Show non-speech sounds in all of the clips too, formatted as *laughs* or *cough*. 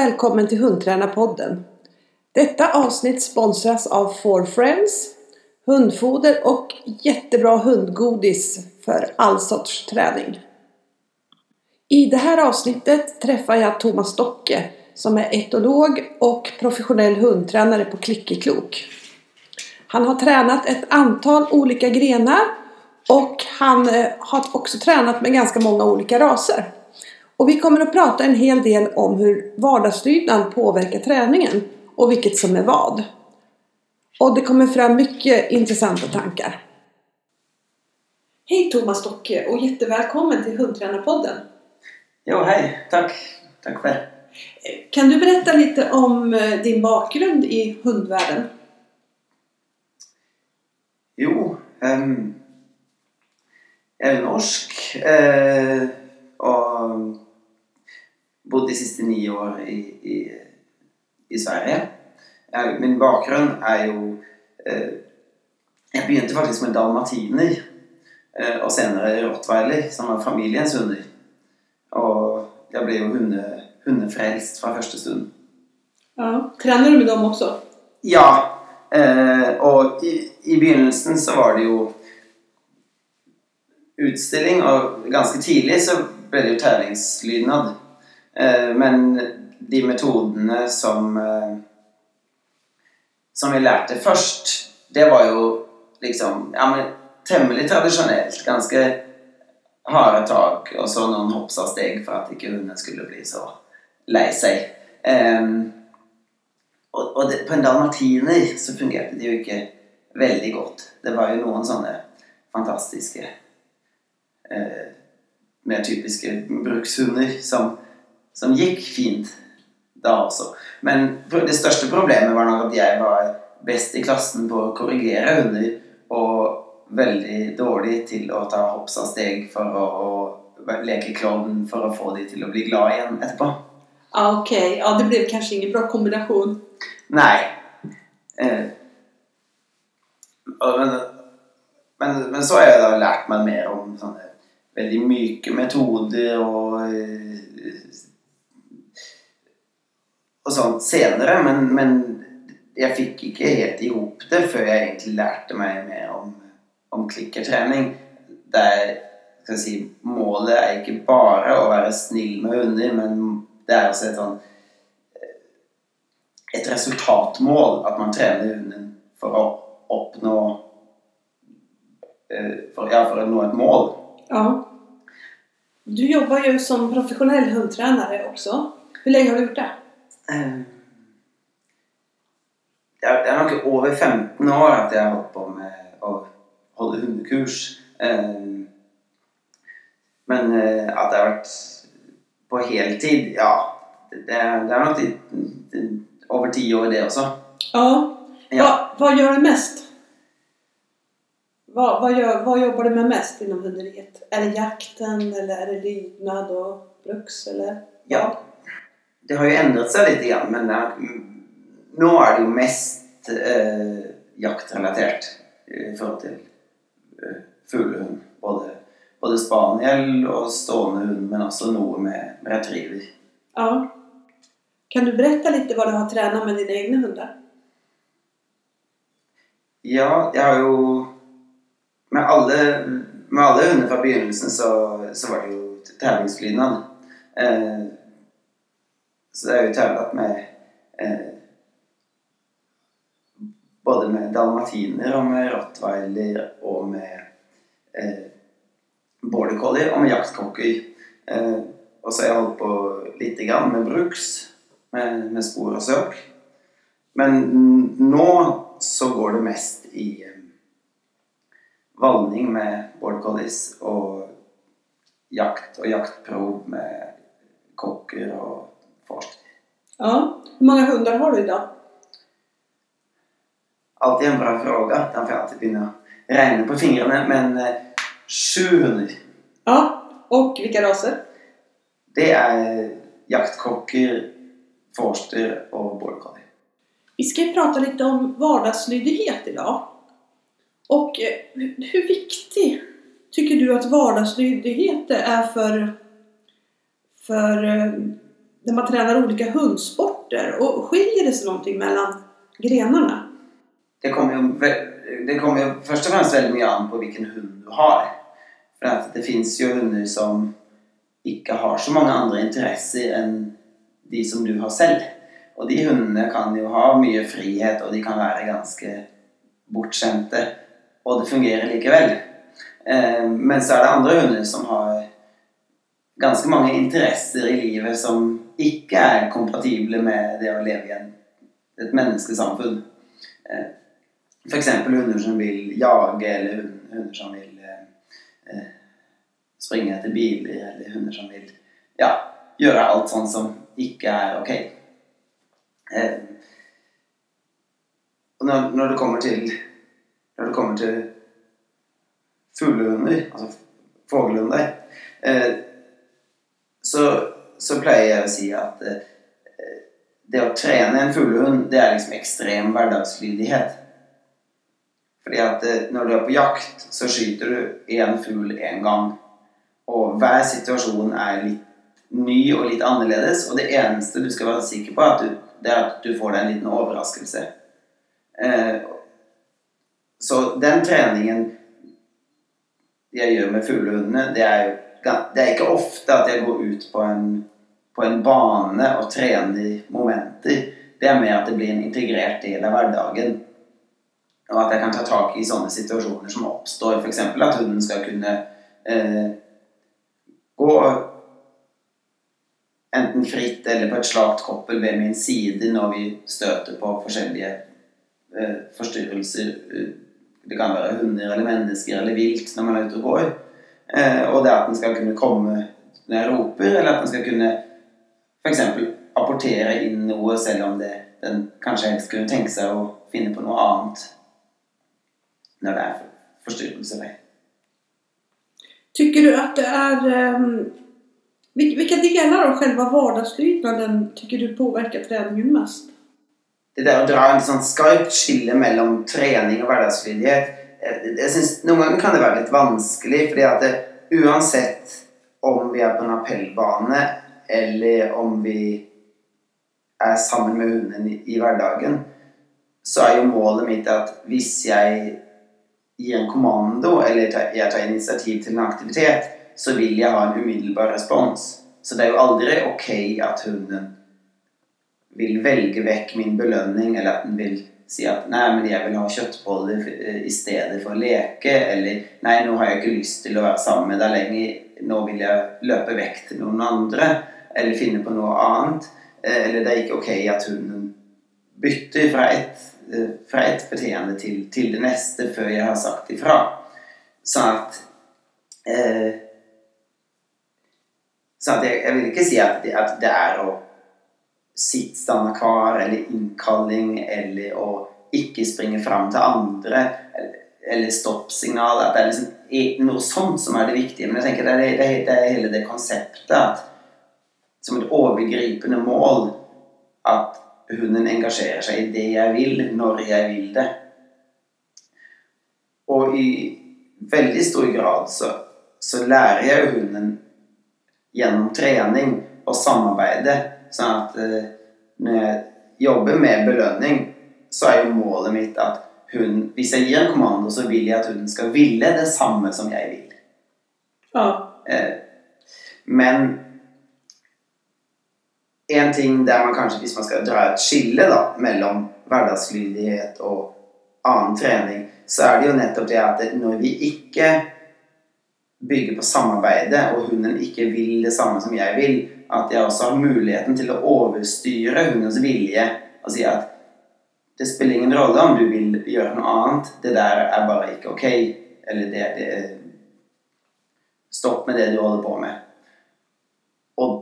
Välkommen till Hundtränarpodden. Detta avsnitt sponsras av Four Friends, hundfoder och jättebra hundgodis för all sorts träning. I det här avsnittet träffar jag Thomas Docke som är etolog och professionell hundtränare på Klickeklok. Han har tränat ett antal olika grenar och han eh, har också tränat med ganska många olika raser. Och vi kommer att prata en hel del om hur vardagslydnad påverkar träningen och vilket som är vad. Och det kommer fram mycket intressanta tankar. Hej Thomas Docke och jättevälkommen till Hundtränarpodden. Jo, hej. Tack. Tack själv. Kan du berätta lite om eh, din bakgrund i hundvärlden? Jo, um, jeg er norsk uh, og bodde de siste ni år i, i, i Sverige. Jeg, min bakgrunn er jo eh, Jeg begynte faktisk med dalmatiner eh, og senere rottweiler, som var familiens hunder. Og jeg ble jo hunde, hundefrelst fra første stund. Ja. Trener du med dem også? Ja, eh, og i, i begynnelsen så var det jo utstilling, og ganske tidlig så ble det jo treningslydnad. Eh, men de metodene som eh, som vi lærte først, det var jo liksom ja, men temmelig tradisjonelt. Ganske harde tak, og så noen hoppsa steg for at ikke hunden skulle bli så lei seg. Um, og og det, på en dalmatiner så fungerte det jo ikke veldig godt. Det var jo noen sånne fantastiske uh, mer typiske brukshunder som, som gikk fint da også. Men det største problemet var nok at jeg var best i klassen på å korrigere hunder og veldig dårlig til å ta hopps av steg for å, leke klovn for å få de til å bli glad igjen etterpå. Ja, okej. Ja, det ble kanskje ingen bra kombinasjon? Nei. Eh, men, men, men så har jeg da lært meg mer om sånne veldig myke metoder og eh, og sånn senere, men, men jeg fikk ikke helt i hop det før jeg egentlig lærte meg mer om, om klikkertrening. Der skal jeg si, målet er ikke bare å være snill med hunder, men det er også et sånn et resultatmål at man trener hunden for å oppnå eh, for, ja, for å nå et mål. Ja. Du jobber jo som professionell hundetrener også. Hur lenge har du gjort det? Det er det er nok over 15 år at jeg har holdt på med å holde hundekurs. Eh, Men eh, at det har vært på heltid, ja Det, er det er nok over ti år, det også. Ja. Ja. Hva, gjør du mest? Hva, hva, gör, hva, jobber du med mest innom hunderiet? Er det jakten eller er det lydnad og bruks eller? Ja. Det har jo endret seg litt, igjen, men er, nå er det jo mest eh, jaktrelatert i forhold til eh, fuglehund. Både, både spaniel og stående hund, men også noe med, med retriever. Ja. Kan du berätta litt hva du har trent med dine egne hunder? Ja, jeg har jo Med alle, med alle hunder fra begynnelsen så, så var det jo treningsglidende. Eh, så det er jo trevlet med eh, Både med dalmatiner og med rottweiler og med eh, border collie og med jaktkokker. Eh, og så har jeg holdt på lite grann med bruks, med, med spor og søk. Men nå så går det mest i eh, valning med border collies og jakt og jaktprov med kokker og forster. Ja. Hur många hundar har du idag? Alltid en bra fråga. Den får jag alltid begynne å regne på fingrene. Men eh, sju hunder. Ja. Och vilka raser? Det er jaktkokker, forster og border collie. Vi ska prata lite om vardagslydighet idag. Och eh, hur viktig tycker du att vardagslydighet är för, för eh, när man tränar olika hundsporter? Och skiljer det sig någonting mellan grenarna? Det kommer jo, det kommer ju først og fremst veldig mye an på hvilken hund du har. For att det finns jo hunder som ikke har så mange andre intressen enn de som du har selv. Og de hundarna kan jo ha mye frihet, og de kan være ganske bortskämda Og det fungerer likevel. Eh, men så er det andre hunder som har ganske mange interesser i livet som ikke er kompatible med det å leve i en, et menneskesamfunn. Eh, F.eks. hunder som vil jage, eller hunder som vil eh, eh, springe etter biler, eller hunder som vil ja, gjøre alt sånn som ikke er ok. Eh, og når, når det kommer til Når det kommer til fuglehunder, altså fuglehunder, eh, så, så pleier jeg å si at eh, det å trene en fuglehund, det er liksom ekstrem hverdagslydighet. Fordi at eh, når du er på jakt, så skyter du én fugl én gang. Og hver situasjon er litt ny og litt annerledes, og det eneste du skal være sikker på, er at du, det er at du får deg en liten overraskelse. Eh, så den treningen jeg gjør med fuglehundene, det er jo det er ikke ofte at jeg går ut på en, på en bane og trener momenter. Det er mer at det blir en integrert del av hverdagen. Og at jeg kan ta tak i sånne situasjoner som oppstår. F.eks. at hunden skal kunne eh, gå enten fritt eller på et slakt koppel ved min side når vi støter på forskjellige eh, forstyrrelser. Det kan være hunder eller mennesker eller vilt når man er ute og går. Eh, og det at den skal kunne komme når jeg roper, eller at den skal kunne f.eks. apportere inn noe selv om det, den kanskje helst kunne tenke seg å finne på noe annet når det er forstyrrelser der. Tycker du att det är... Um, vil- vilka delar av själva vardagslydnaden tycker du påverkar träningen mest? det der å dra en sånn skarpt skille mellom trening og hverdagslydighet jeg, synes Noen ganger kan det være litt vanskelig, fordi at det, uansett om vi er på en appellbane, eller om vi er sammen med hunden i, i hverdagen, så er jo målet mitt at hvis jeg gir en kommando, eller jeg tar initiativ til en aktivitet, så vil jeg ha en umiddelbar respons. Så det er jo aldri ok at hunden vil velge vekk min belønning, eller at den vil si at 'nei, men jeg vil ha kjøttboller eh, i stedet for å leke', eller 'nei, nå har jeg ikke lyst til å være sammen med deg lenger, nå vil jeg løpe vekk til noen andre', eller finne på noe annet. Eh, Eller det er ikke ok at hunden bytter fra ett eh, fra et beteende til, til det neste før jeg har sagt ifra. Sånn at eh, Sånn at jeg, jeg vil ikke si at at det er å sitt stanna kvar, eller innkalling, eller å ikke springe fram til andre, eller, stoppsignal. At det er liksom noe sånt som er det viktige. Men jeg tenker det er, det det er hele det konseptet at som et overgripende mål at hunden engasjerer seg i det jeg vil, når jeg vil det. Og i veldig stor grad så, så lærer jeg jo hunden gjennom trening og samarbeide. Sånn at eh, når jeg jobber med belønning, så er jo målet mitt at hun Hvis jeg gir en kommando, så vil jeg at hun skal ville det samme som jeg vil. Ja. Eh, men en ting der man kanskje, hvis man skal dra et skille da, mellom hverdagslydighet og annen trening, så er det jo nettopp det at når vi ikke bygger på samarbeidet, og hunden ikke vil det samme som jeg vil, at jeg også har muligheten til å overstyre hundens vilje og si at det spiller ingen rolle om du vil gjøre noe annet, det der er bare ikke ok, eller det, det Stopp med det du holder på med. Og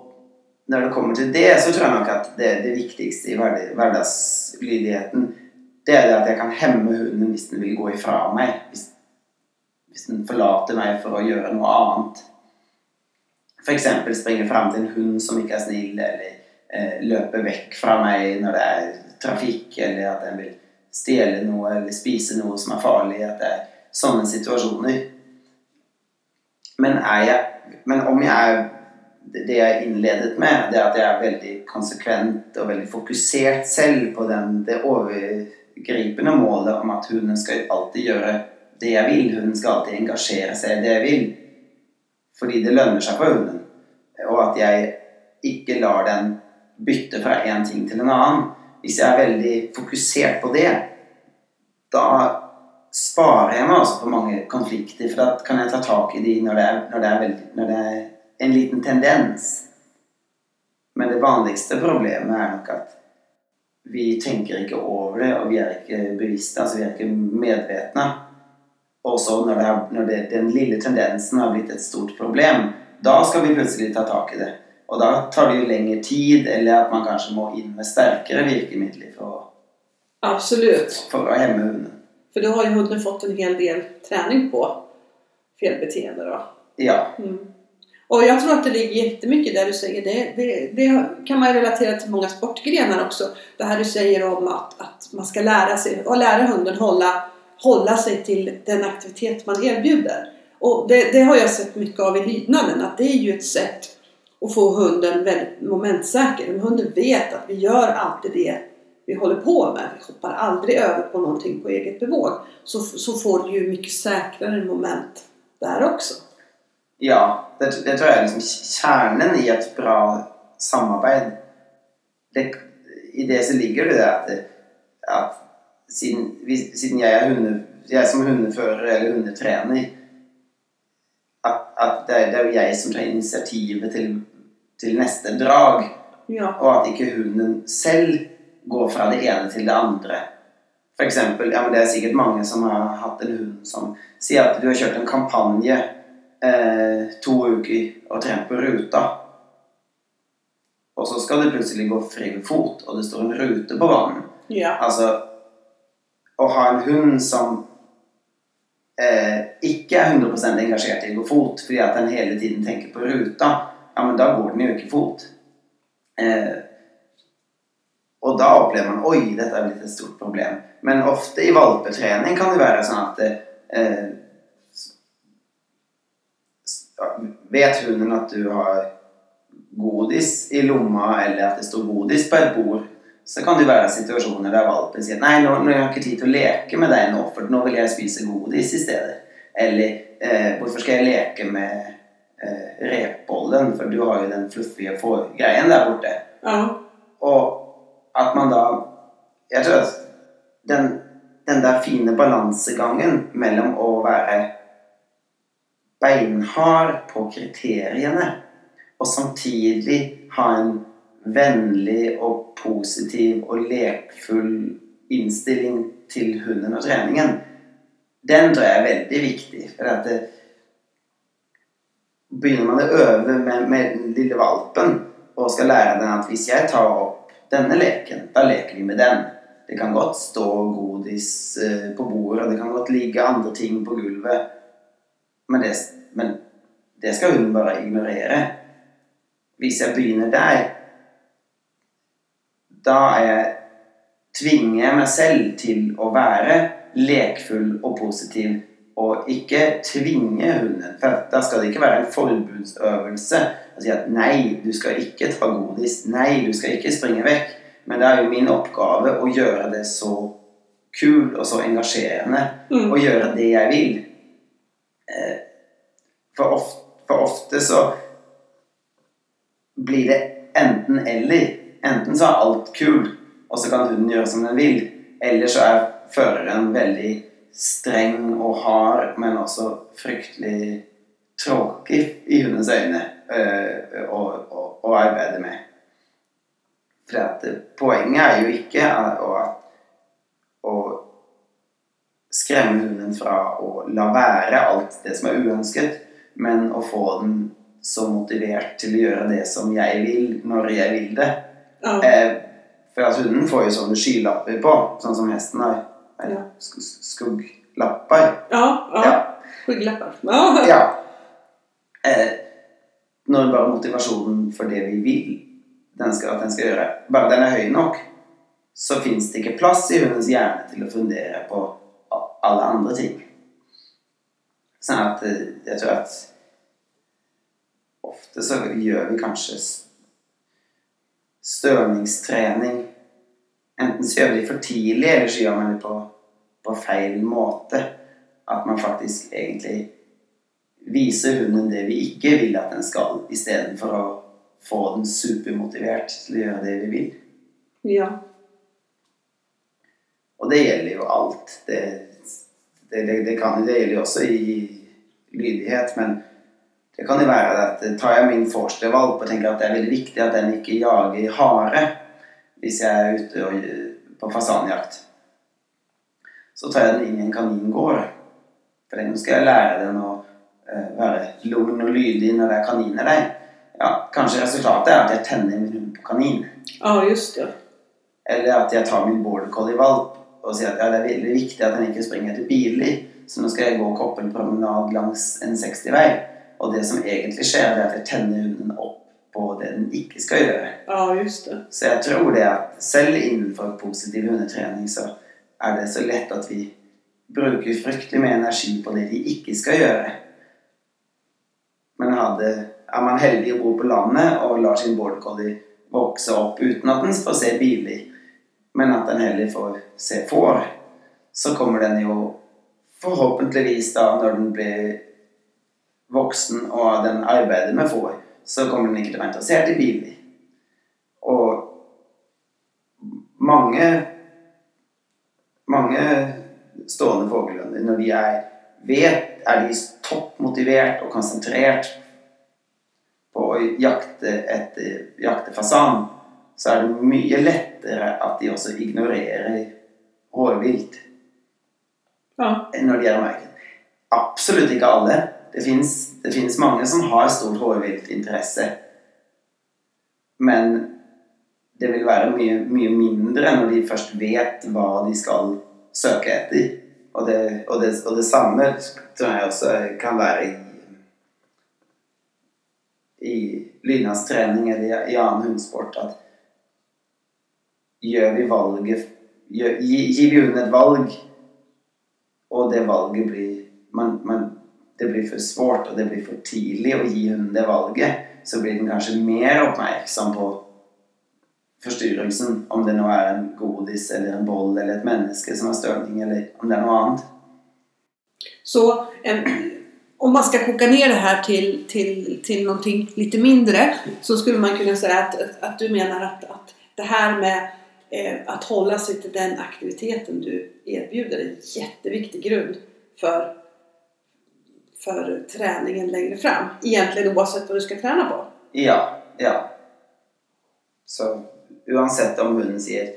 når det kommer til det, så tror jeg nok at det, det viktigste i hverdag- hverdagslydigheten, det er det at jeg kan hemme hunden hvis den vil gå ifra meg. Hvis, hvis den forlater meg for å gjøre noe annet. F.eks. springe fram til en hund som ikke er snill, eller eh, løpe vekk fra meg når det er trafikk, eller at den vil stjele noe eller spise noe som er farlig. At det er sånne situasjoner. Men, jeg, men om jeg er det jeg innledet med, det er at jeg er veldig konsekvent og veldig fokusert selv på den, det overgripende målet om at hunden skal alltid gjøre det jeg vil. Hunden skal alltid engasjere seg i det jeg vil. Fordi det lønner seg for hunden. At jeg ikke lar den bytte fra én ting til en annen. Hvis jeg er veldig fokusert på det, da sparer jeg meg også for mange konflikter. For da kan jeg ta tak i de når det er, når det er, veldig, når det er en liten tendens. Men det vanligste problemet er nok at vi tenker ikke over det, og vi er ikke bevisste, altså vi er ikke medvetne. Og så når, det er, når det, den lille tendensen har blitt et stort problem, da skal vi plutselig ta tak i det. Og da tar det jo lengre tid, eller at man kanskje må inn med sterkere virkemidler for å, Absolut. for å hemme hunden. For da har jo hunden fått en hel del träning på felbeteende da. Ja. Mm. Och jag tror att det ligger jättemycket där du säger. Det, det, det kan man relatera till många sportgrenar också. Det här du säger om att, att man ska lära sig och lära hunden hålla, hålla sig till den aktivitet man erbjuder. Och det, det har jag sett mycket av i lydnaden. Att det är ju ett sätt att få hunden väldigt momentsäker. Om hunden vet att vi gör alltid det vi håller på med. Vi hoppar aldrig över på någonting på eget bevåg. Så, så får du ju mycket säkrare moment där också. Ja, det, det tror jeg er liksom kjernen i et bra samarbeid. Det, I det så ligger det det at, at siden, siden jeg er hunde, som hundefører eller hundetrener at, at det, det er jo jeg som tar initiativet til, til neste drag. Ja. Og at ikke hunden selv går fra det ene til det andre. For eksempel, ja, men Det er sikkert mange som har hatt en hund som sier at du har kjørt en kampanje eh, to uker og trent på ruta. Og så skal du plutselig gå fri fot, og det står en rute på banen. Ja. Altså Å ha en hund som ikke er 100 engasjert i å gå fot fordi at den hele tiden tenker på ruta, ja, men da går den jo ikke fot. Eh, og da opplever man Oi, dette er blitt et stort problem. Men ofte i valpetrening kan det være sånn at eh, Vet hunden at du har godis i lomma, eller at det står godis på et bord, så kan det være situasjoner der valpen sier Nei, nå, nå har jeg ikke tid til å leke med deg nå, for nå vil jeg spise godis i stedet. Eller eh, hvorfor skal jeg leke med eh, repbollen, for du har jo den fluffige greien der borte. Ja. Og at man da Jeg tror at den, den der fine balansegangen mellom å være beinhard på kriteriene og samtidig ha en vennlig og positiv og lekfull innstilling til hunden og treningen, den tror jeg er veldig viktig. For at det, begynner man å øve med, med den lille valpen og skal lære den at hvis jeg tar opp denne leken, da leker vi med den. Det kan godt stå godis eh, på bordet, og det kan godt ligge andre ting på gulvet, men det, men det skal hun bare ignorere. Hvis jeg begynner der, da er jeg, tvinger jeg meg selv til å være lekfull og positiv, og ikke tvinge hunden. For da skal det ikke være en forbudsøvelse Å si at nei, du skal ikke ta godis, nei, du skal ikke springe vekk. Men det er jo min oppgave å gjøre det så kult og så engasjerende, Mm. og gjøre det jeg vil. Eh, For ofte, for ofte så blir det enten eller. Enten så er alt kult, og så kan hunden gjøre som den vil. Eller så er føreren veldig streng og hard, men også fryktelig tråkig i hundens øyne øh, å, å, å arbeide med. For at eh, poenget er jo ikke å, å skremme hunden fra å la være alt det som er uønsket, men å få den så motivert til å gjøre det som jeg vil, når jeg vil det. Ja. Eh, for at hunden får jo sånne skylapper på, sånn som hesten har. Eller Ja. sk- sk- Skugglapper. Ja, ja. Ja. Skygglappar. Ja. ja. Eh, når bare motivasjonen for det vi vil den skal, at den skal gjøre, bare den er høy nok, så fins det ikke plass i hundens hjerne til å fundere på alle andre ting. Sånn at eh, jeg tror at ofte så gjør vi kanskje støvningstrening. Enten så gjør vi det for tidlig, eller så gjør man det på, på feil måte. At man faktisk egentlig viser hunden det vi ikke vil at den skal, istedenfor å få den supermotivert til å gjøre det vi vil. Ja. Og det gjelder jo alt. Det, det, det, det, kan, det gjelder jo også i lydighet, men det kan jo være at tar jeg min forstervalp og tenker at det er veldig viktig at den ikke jager hare hvis jeg er ute og, på fasanjakt, så tar jeg den inn i en kaningård. For nå skal jeg lære den å uh, være lugn og lydig når det er kaniner der. Ja, kanskje resultatet er at jeg tenner min hund på kanin. ja, just det. Eller at jeg tar min border collie-valp og sier at ja, det er veldig viktig at den ikke springer etter biler, så nå skal jeg gå koppelpromenad langs en 60-vei. Og det som egentlig skjer, er at jeg tenner hunden opp på det den ikke skal gjøre. Ja, just det. Så jeg tror det at selv innenfor positiv hundetrening så er det så lett at vi bruker fryktelig mye energi på det de ikke skal gjøre. Men hadde, er man heldig og bor på landet og lar sin border collie vokse opp uten at den får se biler, men at den heller får se får, så kommer den jo forhåpentligvis da, når den blir voksen og den arbeidet vi får, så kommer den ikke til å være interessert i biler. Og mange mange stående fågelhunder, når de er vet, er de toppmotivert og konsentrert på å jakte etter jakte fasan, så er det mye lettere at de også ignorerer hårvilt Ja. når de er merket. Absolutt ikke alle. Det finnes mange som har stort hårviltinteresse. Men det vil være mye, mye mindre når de først vet hva de skal søke etter. Og det, og det, og det samme tror jeg også kan være i, i Lynas trening eller i, annen hundesport. At gjør vi valget gjør, gi, Gir vi hunden et valg, og det valget blir man, man, det blir for svårt og det blir for tidlig å gi hunden det valget, så blir den kanskje mer oppmerksom på forstyrrelsen, om det nå er en godis eller en boll eller et menneske som har støvning, eller om det er noe annet. Så en, om man skal koka ned det her til, til, til noe litt mindre så skulle man kunne si at, at, du mener at, at, det her med eh, holde seg til den aktiviteten du erbjuder er en kjempeviktig grunn för, för träningen längre fram. Egentligen oavsett vad du ska träna på. Ja, ja. Så uansett om hunden sier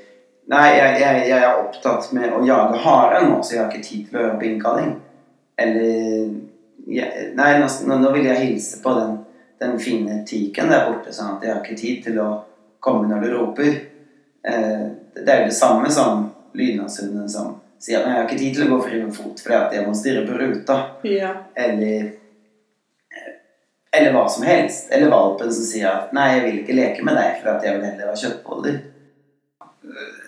Nei, jeg, jeg, jeg er opptatt med å jage hare nå, så jeg har ikke tid til å høre på innkalling. Eller jeg, Nei, nå, nå vil jeg hilse på den, den fine tiken der borte, sånn at jeg har ikke tid til å komme når du roper. Eh, det er det samme som lydnadshunden som sier at jeg har ikke tid til å gå fri med fot fordi at jeg må stirre på ruta. Ja. Eller eller hva som helst. Eller valpen som sier at 'nei, jeg vil ikke leke med deg, for at jeg vil heller ha kjøttboller'.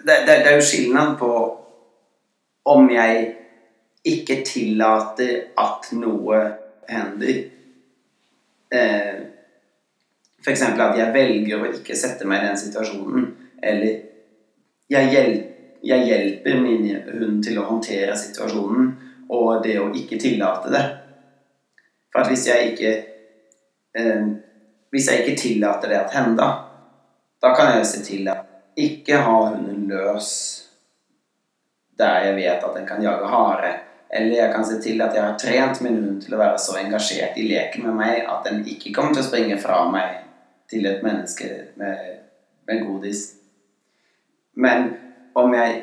Det, det, det er jo skillnad på om jeg ikke tillater at noe hender. Eh, eksempel at jeg velger å ikke sette meg i den situasjonen. Eller jeg, hjel jeg hjelper min hund til å håndtere situasjonen, og det å ikke tillate det. For at hvis jeg ikke eh, Hvis jeg ikke tillater det at hende, da kan jeg se til at ikke ha hunden løs der jeg vet at den kan jage hare. Eller jeg kan se til at jeg har trent min hund til å være så engasjert i leken med meg at den ikke kommer til å springe fra meg til et menneske med, med godis. Men om jeg,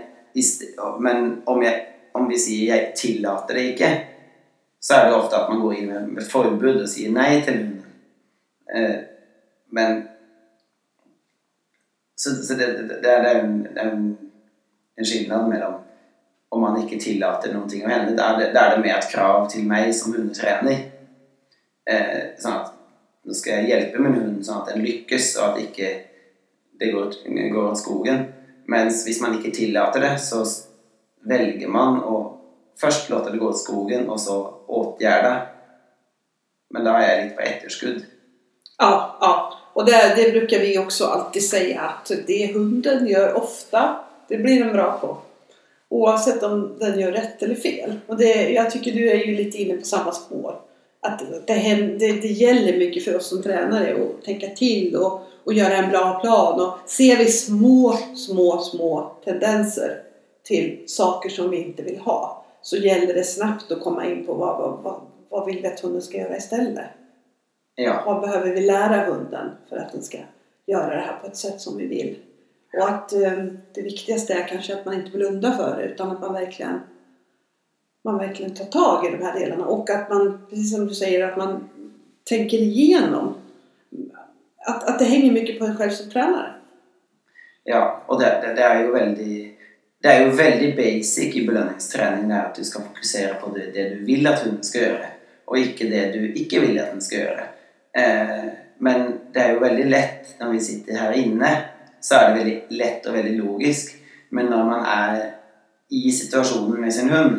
men om jeg om vi sier 'jeg tillater det ikke', så er det ofte at man går inn med, forbud og sier nei til hunden. Eh, men Så, så det, det, det er en, en, en skillnad mellom om man ikke tillater noen ting å hende. Da er det, da er det mer et krav til meg som hundetrener. Eh, sånn at nå skal jeg hjelpe min hund sånn at den lykkes, og at ikke det går, går av skogen. Mens hvis man ikke tillater det, så velger man å først låte det gå til skogen, og så åtgjerde. Men da er jeg litt på etterskudd. Ja, ja. Og det, det bruker vi også alltid si, at det hunden gjør ofte, det blir den bra på. Oavsett om den gjør rett eller fel. Og jag tycker du er jo litt inne på samme spår. At det, det, det gjelder mye for oss som trenere å tenke til. och, och göra en bra plan. Och ser vi små, små, små tendenser till saker som vi inte vill ha så gäller det snabbt att komma in på vad, vad, vad, vad vill vi att hunden ska göra istället. Ja. Vad behöver vi lära hunden för att den ska göra det här på ett sätt som vi vill? Och att eh, det viktigaste är kanske att man inte blundar för det utan att man verkligen man verkligen tar tag i de här delarna och att man, precis som du säger, att man tänker igenom. Att, att det hänger mycket på en själv som tränare. Ja, og det, det, det er jo veldig Det er jo veldig basic i belønningstrening det er at du skal fokusere på det, det du vil at hunden skal gjøre, og ikke det du ikke vil at den skal gjøre. Eh, men det er jo veldig lett når vi sitter her inne, så er det veldig lett og veldig logisk. Men når man er i situasjonen med sin hund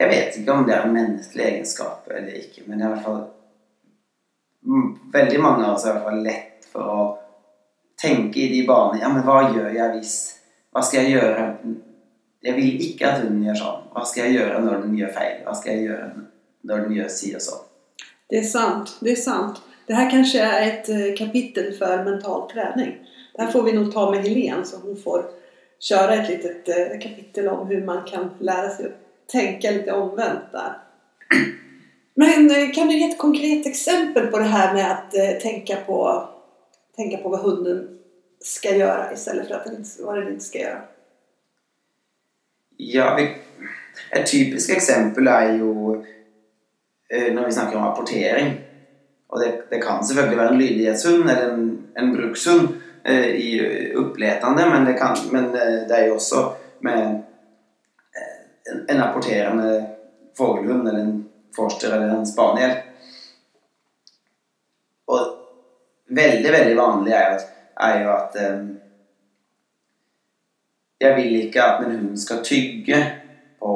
Jeg vet ikke om det er en menneskelig egenskap eller ikke, men det er i hvert fall Veldig mange av oss er i lett for å tenke i de baner Ja, men hva gjør jeg hvis Hva skal jeg gjøre? Jeg vil ikke at hunden gjør sånn. Hva skal jeg gjøre når den gjør feil? Hva skal jeg gjøre når den gjør si og sånn? Det er sant, det er sant. Det her kanskje er et kapittel for mental trening. Det her får vi nok ta med Helene så hun får kjøre et litet kapittel om hvordan man kan lære seg å tenke litt omvendt där. Men eh, kan du ge ett konkret exempel på det här med att eh, tänka, på, tänka på vad hunden ska göra istället för att den, inte- vad den inte ska göra? Ja, et typisk eksempel er jo eh, når vi snakker om rapportering. Og det, det kan selvfølgelig være en lydighetshund eller en, en brukshund eh, i oppletende, men det, kan, men eh, det er jo også med eh, en, en rapporterende fågelhund eller en forster eller en spaniel. Og veldig, veldig vanlig er jo at, er jo at um, jeg vil ikke at min hund skal tygge på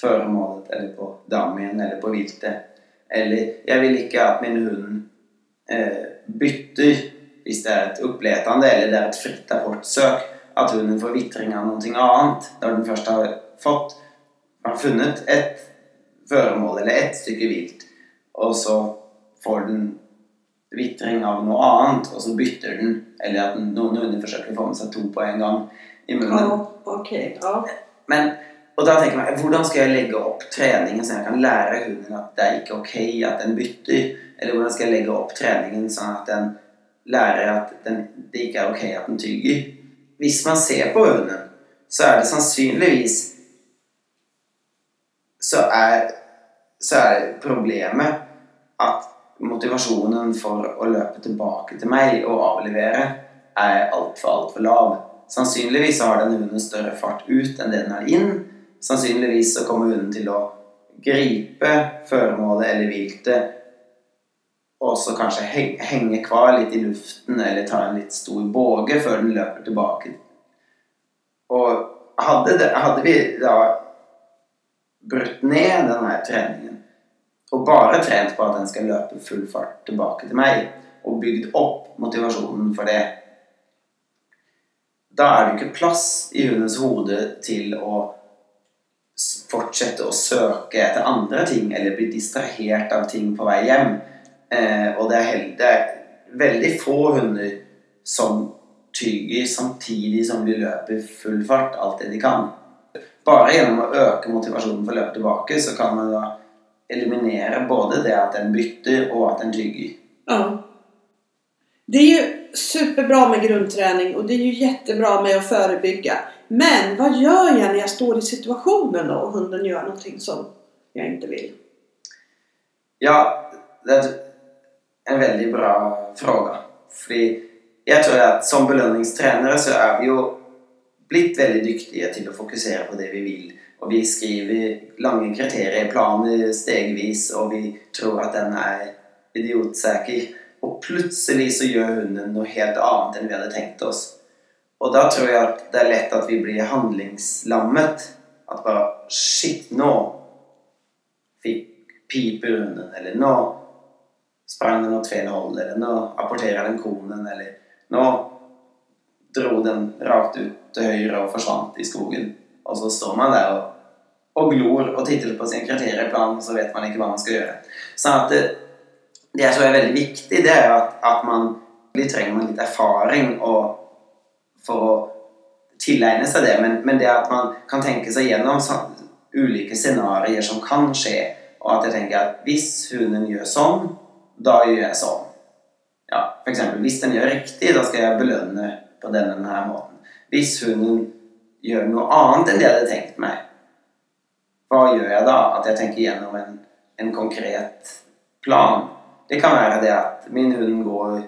føremålet eller på damien eller på viltet. Eller jeg vil ikke at min hund eh, bytter hvis det er et oppletende eller det er et fritt apportsøk. At hunden får vitring av noe annet når den først har fått har funnet et føremål eller ett stykke vilt, og så får den vitring av noe annet, og så bytter den. Eller at noen hunder forsøker å få med seg to på en gang i munnen. Oh, okay, Ja. Men, og da tenker jeg, hvordan skal jeg legge opp treningen så jeg kan lære hunden at det er ikke ok at den bytter? Eller hvordan skal jeg legge opp treningen sånn at den lærer at den, det ikke er ok at den tygger? Hvis man ser på hunden, så er det sannsynligvis så er, så er problemet at motivasjonen for å løpe tilbake til meg og avlevere er altfor, altfor lav. Sannsynligvis har den hunden større fart ut enn det den har inn. Sannsynligvis så kommer hunden til å gripe føremålet eller viltet og så kanskje henge kvar litt i luften eller ta en litt stor båge før den løper tilbake. Og hadde, det, hadde vi da brutt ned denne treningen og bare trent på at den skal løpe full fart tilbake til meg, og bygd opp motivasjonen for det, da er det ikke plass i hundens hode til å fortsette å søke etter andre ting eller bli distrahert av ting på vei hjem. Eh, og det er, hel- det er veldig få hunder som tygger samtidig som de løper full fart alt det de kan. Bare gjennom å øke motivasjonen for å løpe tilbake, så kan man da eliminere både det at den bytter, og at den tygger. Ja. Det är ju superbra med grundträning och det är ju jättebra med att förebygga. Men vad gör jag när jag står i situationen og och hunden gör någonting som jag inte vill? Ja, det er en veldig bra fråga. Fordi jeg tror at som belønningstrenere så er vi jo blitt veldig dyktige til å fokusere på det vi vil. Og vi skriver lange kriterieplaner stegvis, og vi tror at den er idiotsäker. Og plutselig så gjør hunden noe helt annet enn vi hadde tenkt oss. Og da tror jeg at det er lett at vi blir handlingslammet. At bare Shit, nå fikk piper hunden. Eller nå sprang den åt feil hold. eller nå apporterer den konen eller nå dro den rakt ut til høyre og forsvant i skogen. Og så står man der og, og glor og titter på sin kriterieplan, så vet man ikke hva man skal gjøre. Sånn at det, det tror er veldig viktig, det er at, at man vi trenger man litt erfaring for å tilegne seg det, men, men, det at man kan tenke seg gjennom ulike scenarioer som kan skje, og at jeg tenker at hvis hunden gjør sånn, da gjør jeg sånn. Ja, eksempel, hvis den gjør riktig, da skal jeg belønne på denne, denne måten. Hvis hunden gjør noe annet enn det jeg hadde tenkt meg, hva gjør jeg da? At jeg tenker gjennom en, en konkret plan. Det kan være det at min hund går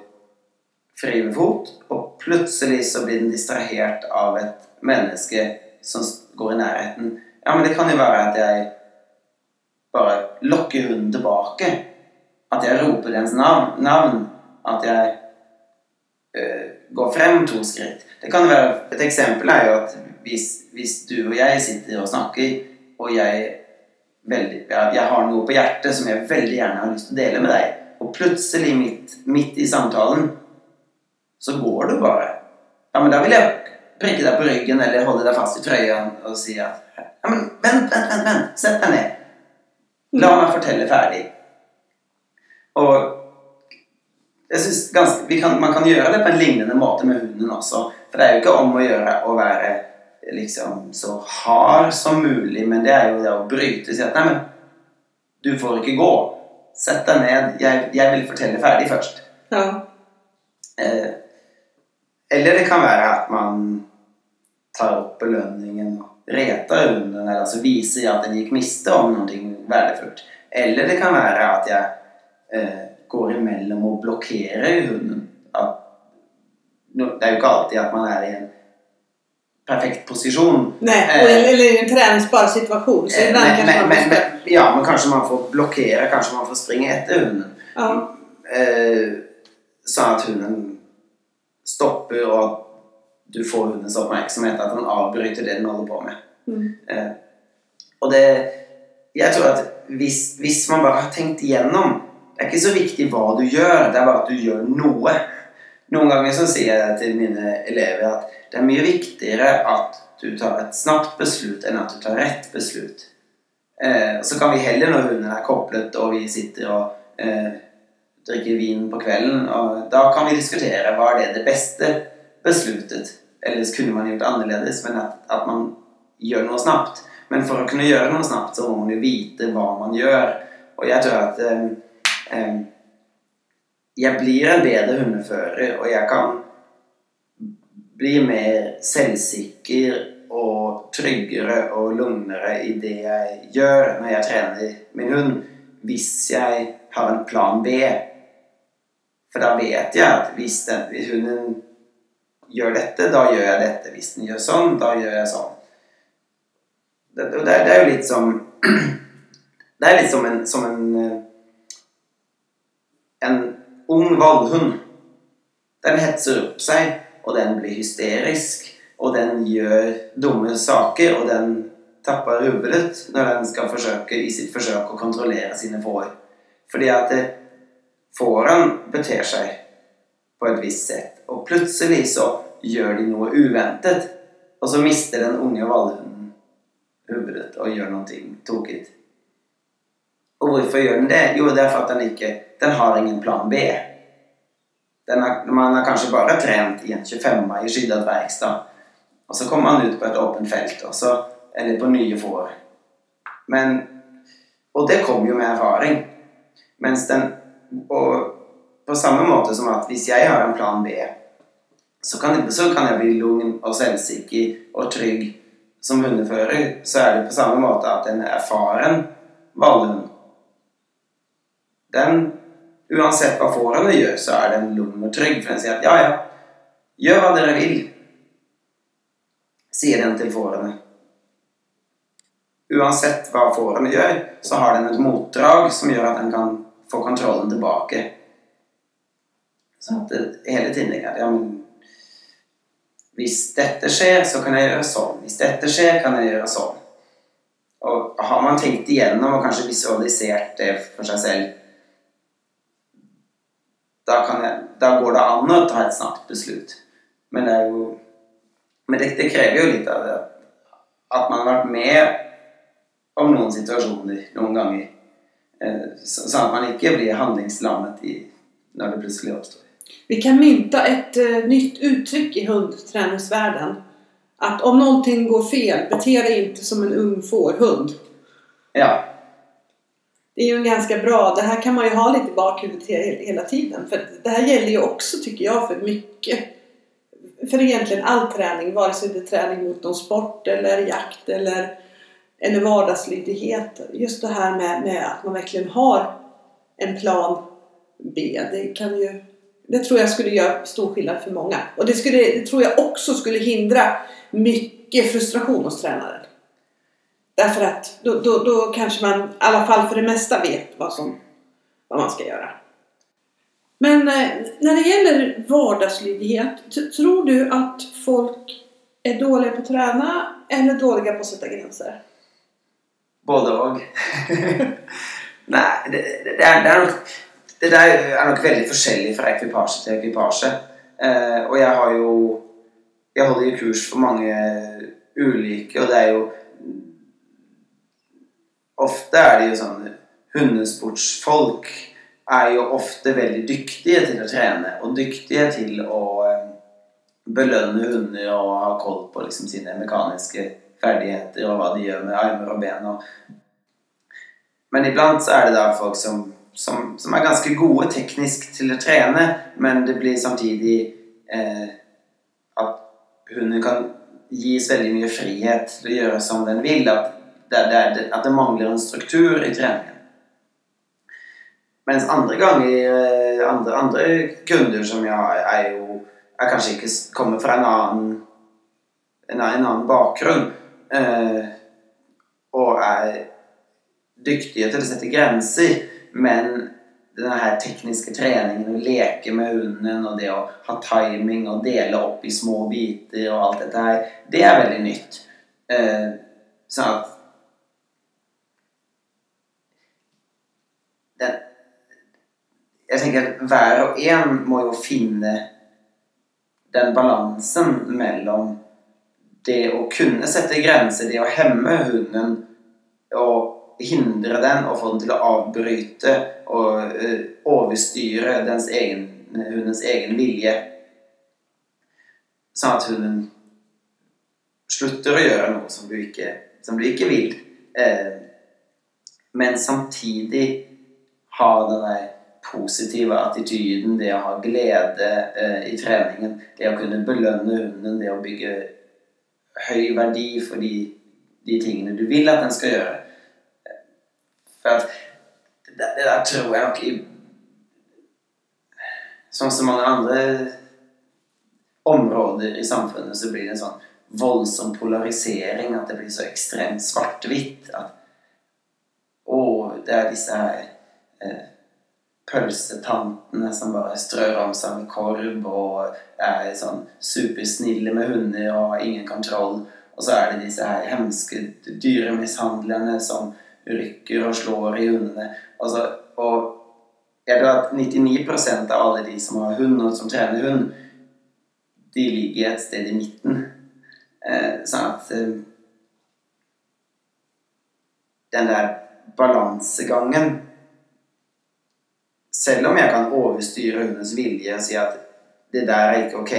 fri med fot, og plutselig så blir den distrahert av et menneske som går i nærheten. Ja, men det kan jo være at jeg bare lokker hunden tilbake. At jeg roper dens navn. navn at jeg går frem to skritt. Det kan være, Et eksempel er jo at hvis, hvis du og jeg sitter og snakker, og jeg, veldig, jeg har noe på hjertet som jeg veldig gjerne har lyst til å dele med deg, og plutselig midt, midt i samtalen så går du bare. Ja, men da vil jeg prikke deg på ryggen eller holde deg fast i trøya og si at Ja, men vent, vent, vent, vent. Sett deg ned. La meg fortelle ferdig. Og jeg synes ganske, kan, Man kan gjøre det på en lignende måte med hunden også. For det er jo ikke om å gjøre å være liksom så hard som mulig, men det er jo det å bryte si at Nei, men du får ikke gå. Sett deg ned. Jeg, jeg vil fortelle ferdig først. Ja. Eh, eller det kan være at man tar opp belønningen og reter hunden, eller altså viser at den gikk miste om noe verdifullt. Eller det kan være at jeg eh, går imellom og blokkerer hunden. At, det er jo ikke alltid at man er i en perfekt posisjon. Nei, eh, eller i en treningsbar situasjon. Så men, men, men, men, men, ja, men kanskje man får blokkere, kanskje man får springe etter hunden. Ja. Eh, sånn at hunden stopper, og at du får hundens oppmerksomhet. At han avbryter det den holder på med. Mm. Eh, og det Jeg tror at hvis, hvis, man bare har tenkt igjennom Det er ikke så viktig hva du gjør, det er bare at du gjør noe. Noen ganger så sier jeg til mine elever at det er mye viktigere at du tar et snapt beslut enn at du tar rett beslut. Eh, så kan vi heller, når hunden er koplet og vi sitter og eh, drikker vin på kvelden. Og da kan vi diskutere hva det det beste besluttet. Ellers kunne man gjort annerledes, men at, at, man gjør noe snapt. Men for å kunne gjøre noe snapt, så må man jo vite hva man gjør. Og jeg tror at um, jeg blir en bedre hundefører, og jeg kan bli mer selvsikker og tryggere og lugnere i det jeg gjør når jeg trener min hund, hvis jeg har en plan B for da vet jeg at hvis, den, hvis hunden gjør dette, da gjør jeg dette. Hvis den gjør sånn, da gjør jeg sånn. Det, det, det er jo litt som *clears throat* Det er litt som en, som en eh, ung vallhund. Den hetser opp seg, og den blir hysterisk, og den gjør dumme saker, og den tapper hodet når den skal forsøke i sitt forsøk å kontrollere sine får. Fordi at fårene beter seg på et visst sett, og plutselig så gjør de noe uventet, og så mister den unge vallhunden hodet og gjør noe tokigt. Og hvorfor gjør den det? Jo, det er for at den ikke Den har ingen plan B. Er, man har kanskje bare trent i en 25 i skyddet verksted, og så kommer man ut på et åpent felt, og så, eller på nye får. Men Og det kommer jo med erfaring. Mens den og på samme måte som at hvis jeg har en plan B, så kan, jeg, så kan jeg bli lugn og selvsikker og trygg som hundefører. Så er det på samme måte at en erfaren vallhund Den, uansett hva fårene gjør, så er den lugn og trygg. For den sier at ja, ja, gjør hva dere vil, sier den til fårene. Uansett hva fårene gjør, så har den et motdrag som gjør at den kan få kontrollen tilbake. Så at det hele tiden er ja, men Hvis dette skjer, så kan jeg gjøre sånn. Hvis dette skjer, kan jeg gjøre sånn. Og har man tenkt igjennom og kanskje visualisert det for seg selv, da, jeg, da går det an å ta et snart beslut. Men det er jo Men det, det krever jo litt av det at man har vært med om noen situasjoner noen ganger. Sånn at man ikke blir handlingslammet i, når det plutselig oppstår. Vi kan mynta et uh, nytt uttrykk i hundträningsvärlden. At om noe går fel, bete deg ikke som en ung fårhund. Ja. Det är ju en ganska bra, det här kan man ju ha lite i bakhuvudet hela tiden. För det här gäller ju också, tycker jag, för mycket. För egentligen all träning, vare sig det är träning mot någon sport eller jakt eller, eller vardagslydighet. Just det här med, med att man verkligen har en plan B. Det kan ju det tror jag skulle göra stor skillnad för många. Och det, skulle, det tror jag också skulle hindra mycket frustration hos tränaren. Därför att då, då, då kanske man i alla fall för det mesta vet vad, som, vad man ska göra. Men eh, när det gäller vardagslydighet, tror du att folk är dåliga på att träna eller dåliga på att sätta gränser? Både. *laughs* Nei, det, det, det, er, det, er nok, det der er nok veldig forskjellig fra ekvipasje til ekvipasje. Eh, og jeg har jo Jeg holder jo kurs for mange ulike, og det er jo Ofte er det jo sånn Hundesportsfolk er jo ofte veldig dyktige til å trene, og dyktige til å eh, belønne hunder og ha koll på liksom sine mekaniske ferdigheter og hva de gjør med armer og ben. Og... Men iblant så er det da folk som, som, som er ganske gode teknisk til å trene, men det blir samtidig eh, at hunden kan gis veldig mye frihet til å gjøre som den vil. At det, det, at det mangler en struktur i treningen. Mens andre ganger eh, andre, andre kunder som jeg har, er jo er kanskje ikke kommer fra en annen en, en annen bakgrunn eh, og er dyktige til å sette grenser, men denne her tekniske treningen, å leke med hunden og det å ha timing og dele opp i små biter og alt dette her, det er veldig nytt. Eh, sånn at den, Jeg tenker at hver og en må jo finne den balansen mellom det å kunne sette grenser, det å hemme hunden og hindre den og få den til å avbryte og eh, overstyre egen, hundens egen vilje. Sånn at hunden slutter å gjøre noe som du ikke, som du ikke vil. Eh, men samtidig ha den der positive attityden, det å ha glede eh, i treningen, det å kunne belønne hunden, det å bygge høy verdi for de, de tingene du vil at den skal gjøre. For at det, det der tror jeg nok i Som så mange andre områder i samfunnet så blir det en sånn voldsom polarisering at det blir så ekstremt svart-hvitt at å, det er disse her eh, pølsetantene som bare strør om seg med korv og er sånn supersnille med hunder og har ingen kontroll. Og så er det disse her hemske dyremishandlerne som rykker og slår i hundene. Altså, og jeg tror at 99% av alle de som har hund, og som trener hund, de ligger et sted i midten. Eh, sånn at eh, Den der balansegangen Selv om jeg kan overstyre hundens vilje og si at det der er ikke ok,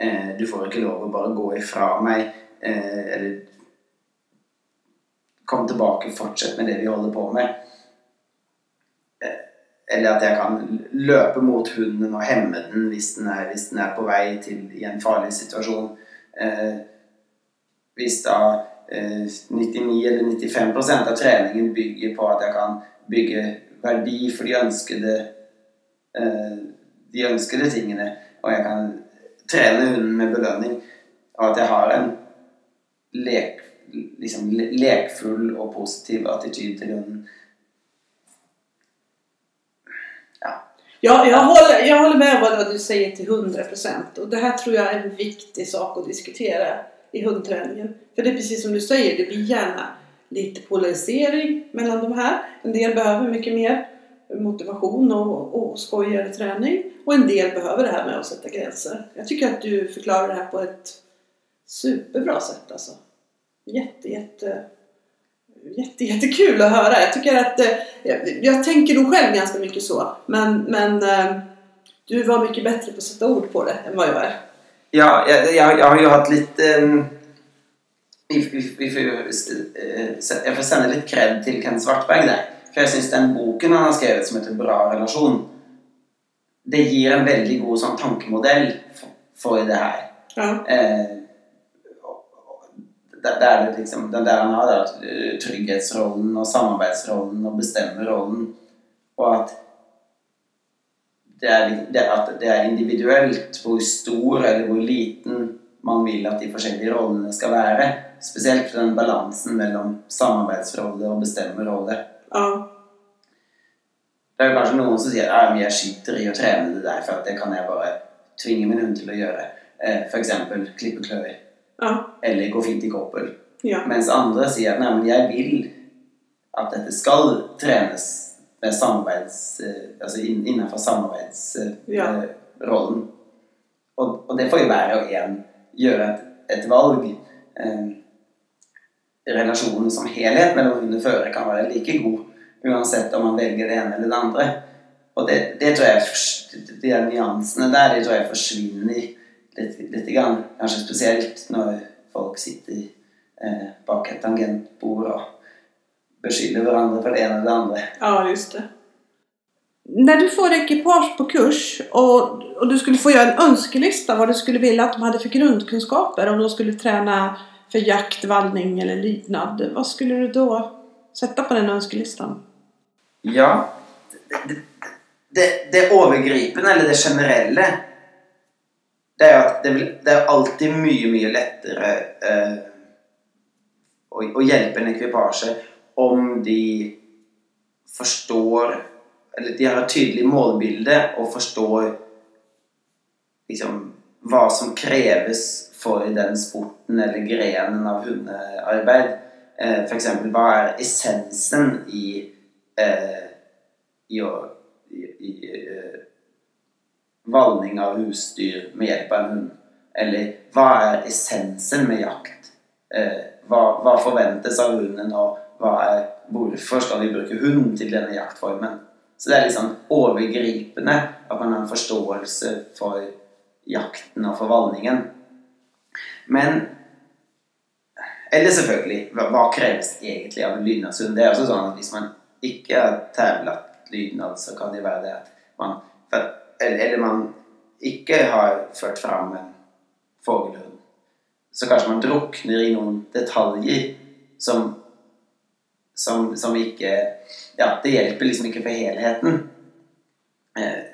eh, du får ikke lov å bare gå ifra meg, eh, eller kom tilbake, fortsett med det vi holder på med. Eh, Eller at jeg kan løpe mot hunden og hemme den hvis den er, hvis den er på vei til i en farlig situasjon. Eh, hvis da eh, 99 eller 95% av treningen bygger på at jeg kan bygge verdi for de ønskede eh, de ønskede tingene, og jeg kan trene hunden med belønning, og at jeg har en lek, liksom, lekfull og positiv attityd til hunden. Ja, jag håller, jag håller med vad du säger till 100% och det här tror jag är en viktig sak att diskutera i hundträningen. För det är precis som du säger, det blir gärna lite polarisering mellan de här. En del behöver mycket mer motivation och, och skojigare träning. Och en del behöver det här med att sätta gränser. Jag tycker att du förklarar det här på ett superbra sätt alltså. Jätte, jätte, jätte, jättekul att höra. Jag tycker att, eh, jag, jag tänker nog själv så. Men, men eh, du var mycket bättre på att sätta ord på det än vad jag är. Ja, jeg, jeg, jeg har jo hatt litt um, vi, vi, vi får, jo, eh, Jeg får sende litt kred til Ken Svartberg der. For jeg syns den boken han har skrevet som heter 'Bra relasjon', det gir en veldig god sånn tankemodell for, for det her. Ja. Eh, der, der er det liksom, den der han har da, eh, trygghetsrollen og samarbeidsrollen og bestemmerrollen, og at det er, det, at det er individuelt hvor stor eller hvor liten man vil at de forskjellige rollene skal være. Spesielt for den balansen mellom samarbeidsrolle og bestemmerrolle. Ja. Det er jo kanskje noen som sier at jeg skiter i å trene det der, for det kan jeg bare tvinge min hund til å gjøre. Eh, F.eks. klippe klør, Ja. eller gå fint i koppel. Ja. Mens andre sier at nei, men jeg vil at dette skal trenes med samarbeids... eh, Altså innenfor samarbeidsrollen. Ja. Og, og det får jo hver og en gjøre et, et valg. Relasjonen som helhet mellom hund og fører kan være like god uansett om man velger det ene eller det andre. Og det, det tror jeg de nyansene der de tror jeg forsvinner litt, litt grann. Kanskje spesielt når folk sitter eh, bak et tangentbord og beskylder hverandre for det ene eller det andre. Ja, just det. När du får ekipage på kurs og, og du skulle få gjøre en önskelista hva du skulle vilja at de hadde for grundkunskaper om de skulle träna för jakt, vallning eller lydnad. Vad skulle du då sätta på den önskelistan? Ja, det, det, det, overgripende, eller det generelle, det er at det, det er alltid mye, mye lettere eh, å, å hjelpe en ekvipasje om de forstår Eller de har et tydelig målbilde og forstår liksom hva som kreves for den sporten eller grenen av hundearbeid. Eh, eksempel, hva er essensen i eh, i å i, i eh, valning av husdyr med hjelp av en hund? Eller hva er essensen med jakt? Eh, hva, hva forventes av hunden, og er, hvorfor skal vi bruke hund til denne jaktformen? Så det er litt sånn overgripende at man har en forståelse for jakten og for valningen. Men Eller selvfølgelig, hva, hva kreves egentlig av en lydnadshund? Det er også sånn at hvis man ikke har tevlet lydnad, så kan det være det at man eller, man ikke har ført fram en fågelhund. Så kanskje man drukner i noen detaljer som som, som ikke Ja, det hjelper liksom ikke for helheten. F.eks.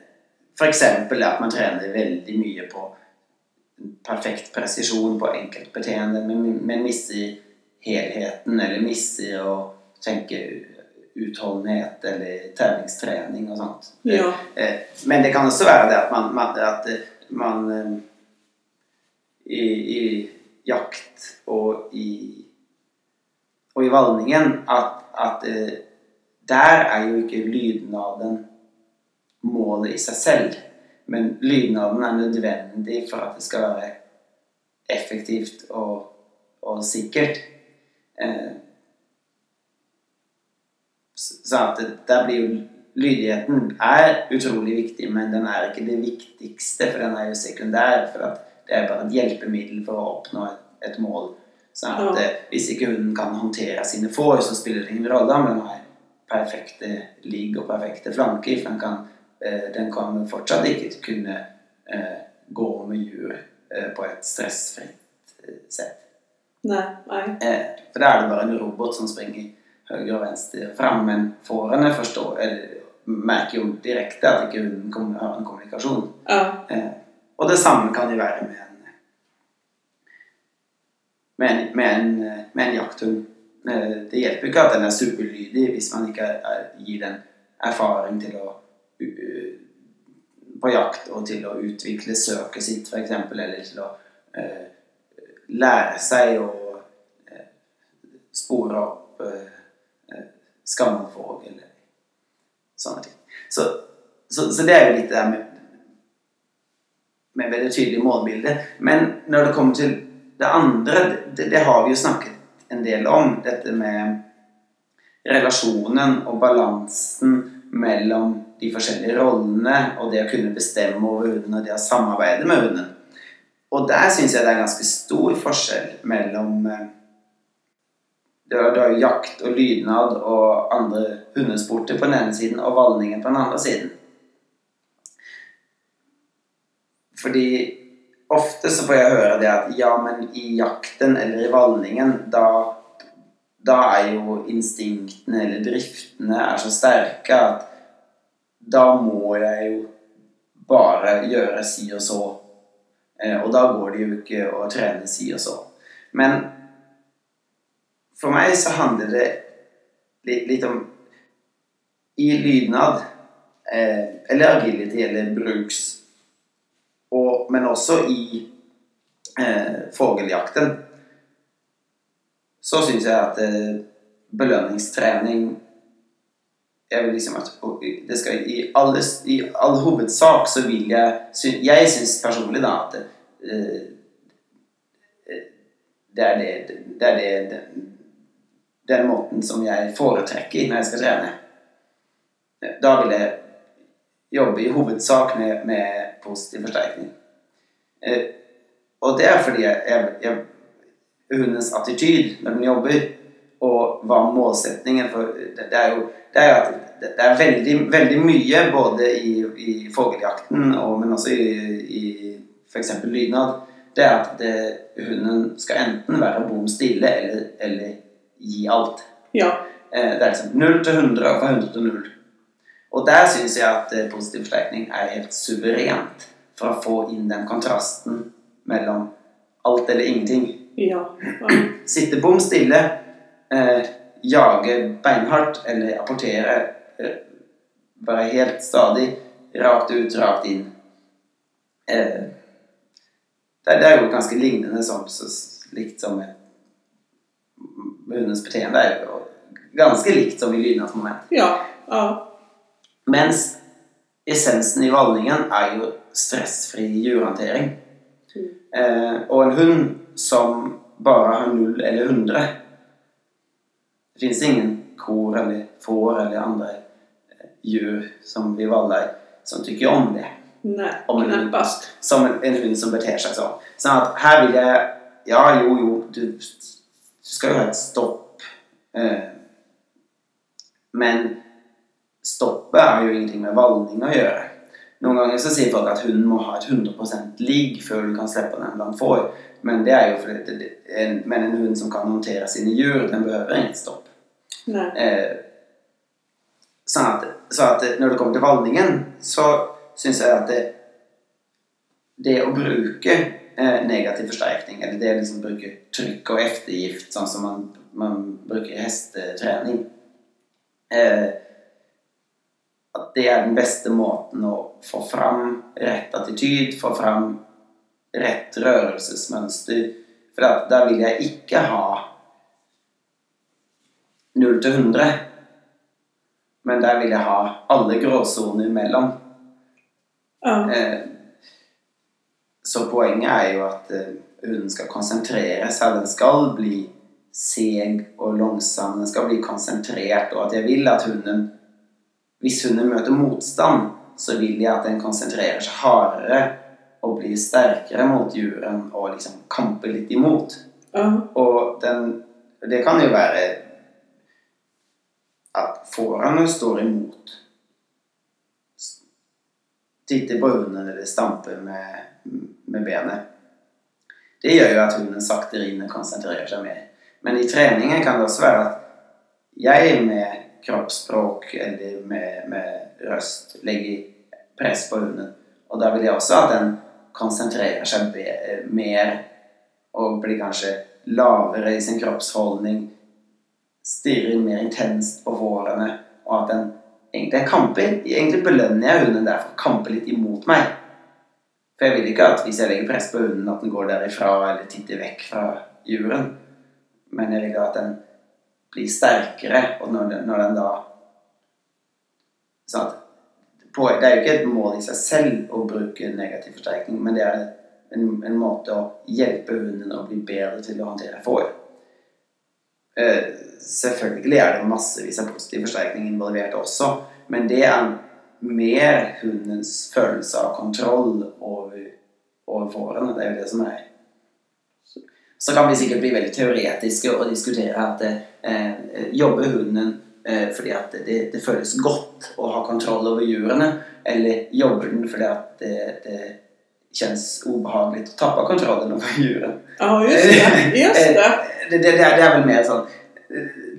for eksempel at man trener veldig mye på perfekt presisjon på enkeltbeteende, men, men i helheten, eller misser å tenke utholdenhet eller treningstrening og sånt. Ja. Eh, Men det kan også være det at man, at man eh, i, i jakt og i og i valningen at, at eh, der er jo ikke lydnaden målet i seg selv. Men lydnaden er nødvendig for at det skal være effektivt og, og sikkert. Eh, så at det, der blir jo Lydigheten er utrolig viktig, men den er ikke det viktigste, for den er jo sekundær. For det er bare et hjelpemiddel for å oppnå et, et mål. Så at Ja. eh, hvis ikke hunden kan håndtere sine får, så spiller det ingen rolle om den har perfekte ligg og perfekte flanker, for den kan, den kan fortsatt ikke kunne eh, gå med hjul eh, på et stressfritt eh, sett. Nei, nei. Eh, for da er det bare en robot som springer høyre og venstre fram, men fårene forstår, eller merker jo direkte at ikke hunden har en kommunikasjon. Ja. Eh, og det samme kan jo være med en med en, med en, eh, med en jakthund. Eh, det hjelper ikke at den er superlydig hvis man ikke er, gir den erfaring til å på jakt og til å utvikle søket sitt, f.eks., eller til å eh, lære seg å eh, spore opp eh, skamfog eller sånne ting. Så, så, så det er jo litt det der med med veldig tydelig målbilde. Men når det kommer til det andre, det, det har vi jo snakket en del om. Dette med relasjonen og balansen mellom de forskjellige rollene og det å kunne bestemme over hunden og det å samarbeide med hunden. Og der syns jeg det er ganske stor forskjell mellom det er jakt og lydnad og andre hundesporter på den ene siden og valningen på den andre siden. Fordi ofte så får jeg høre det at ja, men i jakten eller i valningen, da, da er jo instinktene eller driftene er så sterke at da må jeg jo bare gjøre si og så. Eh, og da går det jo ikke å trene si og så. Men for meg så handler det litt, litt om I lydnad, eh, eller agility, eller bruks og, men også i eh, fågeljakten så syns jeg at eh, belønningstrening jeg vil liksom at det skal, i, alle, I all hovedsak så vil jeg Jeg syns personlig da at eh, det er det, det er det den, den måten som jeg foretrekker når jeg skal trene. Da vil jeg jobbe i hovedsak med, med positiv forsterkning. Eh, og det er fordi jeg, jeg, jeg, hundens attityd når den jobber, og hva målsetningen for Det, er jo det er, det er veldig, veldig mye både i, i fuglejakten, men også i, i f.eks. lydnad. Det er at det, hunden skal enten være bom stille eller, eller gi alt. Ja. Eh, det er liksom 0 til 100 og fra 100 til 0. Og der syns jeg at eh, positiv forsterkning er helt suverent for å få inn den kontrasten mellom alt eller ingenting. Ja. Sitte bom stille, eh, jage beinhardt eller apportere eh, være helt stadig, rakt ut, rakt inn. Eh, det, det, er jo ganske lignende som, så, likt som med hundens beteende. Det er jo ganske likt som i lydnads moment. Ja, ja. Mens essensen i valningen er jo stressfri djurhåndtering. Mm. Eh, og en hund som bare har null eller hundre Det fins ingen kor eller får eller andre eh, djur som vi valler som tykker om det. Nei, om en. Som en, en, hund som beter seg sånn. Sånn at her vil jeg Ja, jo, jo, du, du skal jo ha et stopp. Eh, men stoppet har jo ingenting med valgning å gjøre. Noen ganger så sier folk at hunden må ha et 100 ligg før du kan slippe den blant får. Men det er jo fordi det, en, men en hund som kan håndtere sine djur, den behøver ingen stopp. Eh, sånn at, så at når det kommer til valgningen, så syns jeg at det, det å bruke eh, negativ forsterkning, eller det å liksom bruke trykk og eftergift, sånn som man, man bruker i hestetrening eh, at det er den beste måten å få fram rett attityd, få fram rett rørelsesmønster. For da, da vil jeg ikke ha 0 til 100. Men der vil jeg ha alle gråsoner imellom. Ja. Eh, så poenget er jo at eh, hunden skal konsentrere seg. Den skal bli seg og langsom. Den skal bli konsentrert. Og at jeg vil at hunden hvis hunden møter motstand, så vil jeg at den konsentrerer seg hardere og blir sterkere mot juren og liksom kamper litt imot. Uh. Og den Det kan jo være at fårene står imot. Titter på hunden eller stamper med, med benet. Det gjør jo at hunden saktere inn og konsentrerer seg mer. Men i treningen kan det også være at jeg med kroppsspråk eller med, med røst legger press på hunden. Og da vil jeg også at den konsentrerer seg mer og blir kanskje lavere i sin kroppsholdning. Stirrer mer intenst på hårene, og at den egentlig kamper. Egentlig belønner jeg hunden derfor kamper litt imot meg. For jeg vil ikke at hvis jeg legger press på hunden, at den går derifra eller titter vekk fra juren. Men jeg vil at den blir sterkere, og når den, når den da sånn på, Det er jo ikke et mål i seg selv å bruke negativ forsterkning, men det er en, en måte å hjelpe hunden å bli bedre til å håndtere får. Eh, selvfølgelig er det massevis av positiv forsterkning involvert også, men det er mer hundens følelse av kontroll over, over fårene. Det er jo det som er Så kan vi sikkert bli veldig teoretiske og diskutere at eh, jobber hunden eh, fordi at det, det, føles godt å ha kontroll over djurene, eller jobber den fordi at det, det kjennes ubehagelig å tappa kontrollen over djuren. Oh, just det. Just det. det, det, det, er vel mer sånn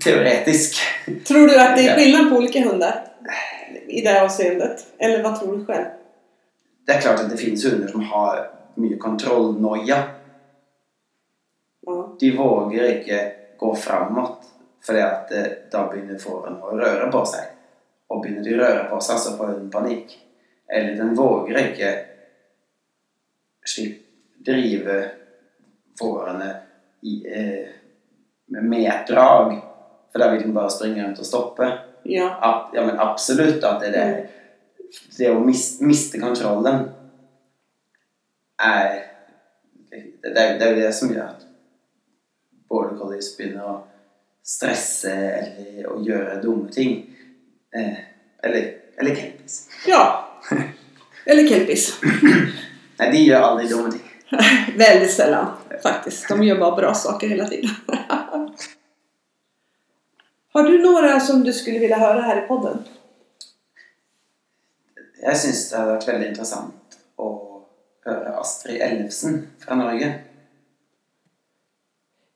teoretisk. Tror du at det er skillnad på ulike hunder i det avseendet? Eller hva tror du selv? Det er klart at det finnes hunder som har mye kontrollnoia. Ja. De våger ikke gå framåt, fordi at eh, da begynner fåren å røre på seg. Og begynner de å røre på seg, så får hunden panikk. Eller den våger ikke slipp, drive fårene i, eh, med meddrag, for da vil de bare springe rundt og stoppe. Ja. Ab, ja, men absolutt at det, det, det å mis, miste kontrollen er det, det, det er det som gjør at border collies begynner å stresse eller å gjøre dumme ting. Eh, eller, eller kelpis. Ja. Eller kelpis. *clears throat* Nei, de gjør aldri dumme ting. *laughs* Veldig sjelden, faktisk. De gjør bare bra saker hele tiden. *laughs* Har du noe som du skulle ville høre her i podden? Jeg syns det hadde vært veldig interessant å høre Astrid Ellefsen fra Norge.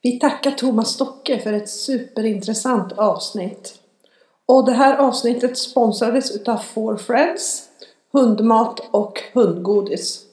Vi tackar Thomas Stocke för ett superintressant avsnitt. Och det här avsnittet sponsrades utav Four Friends, hundmat och hundgodis.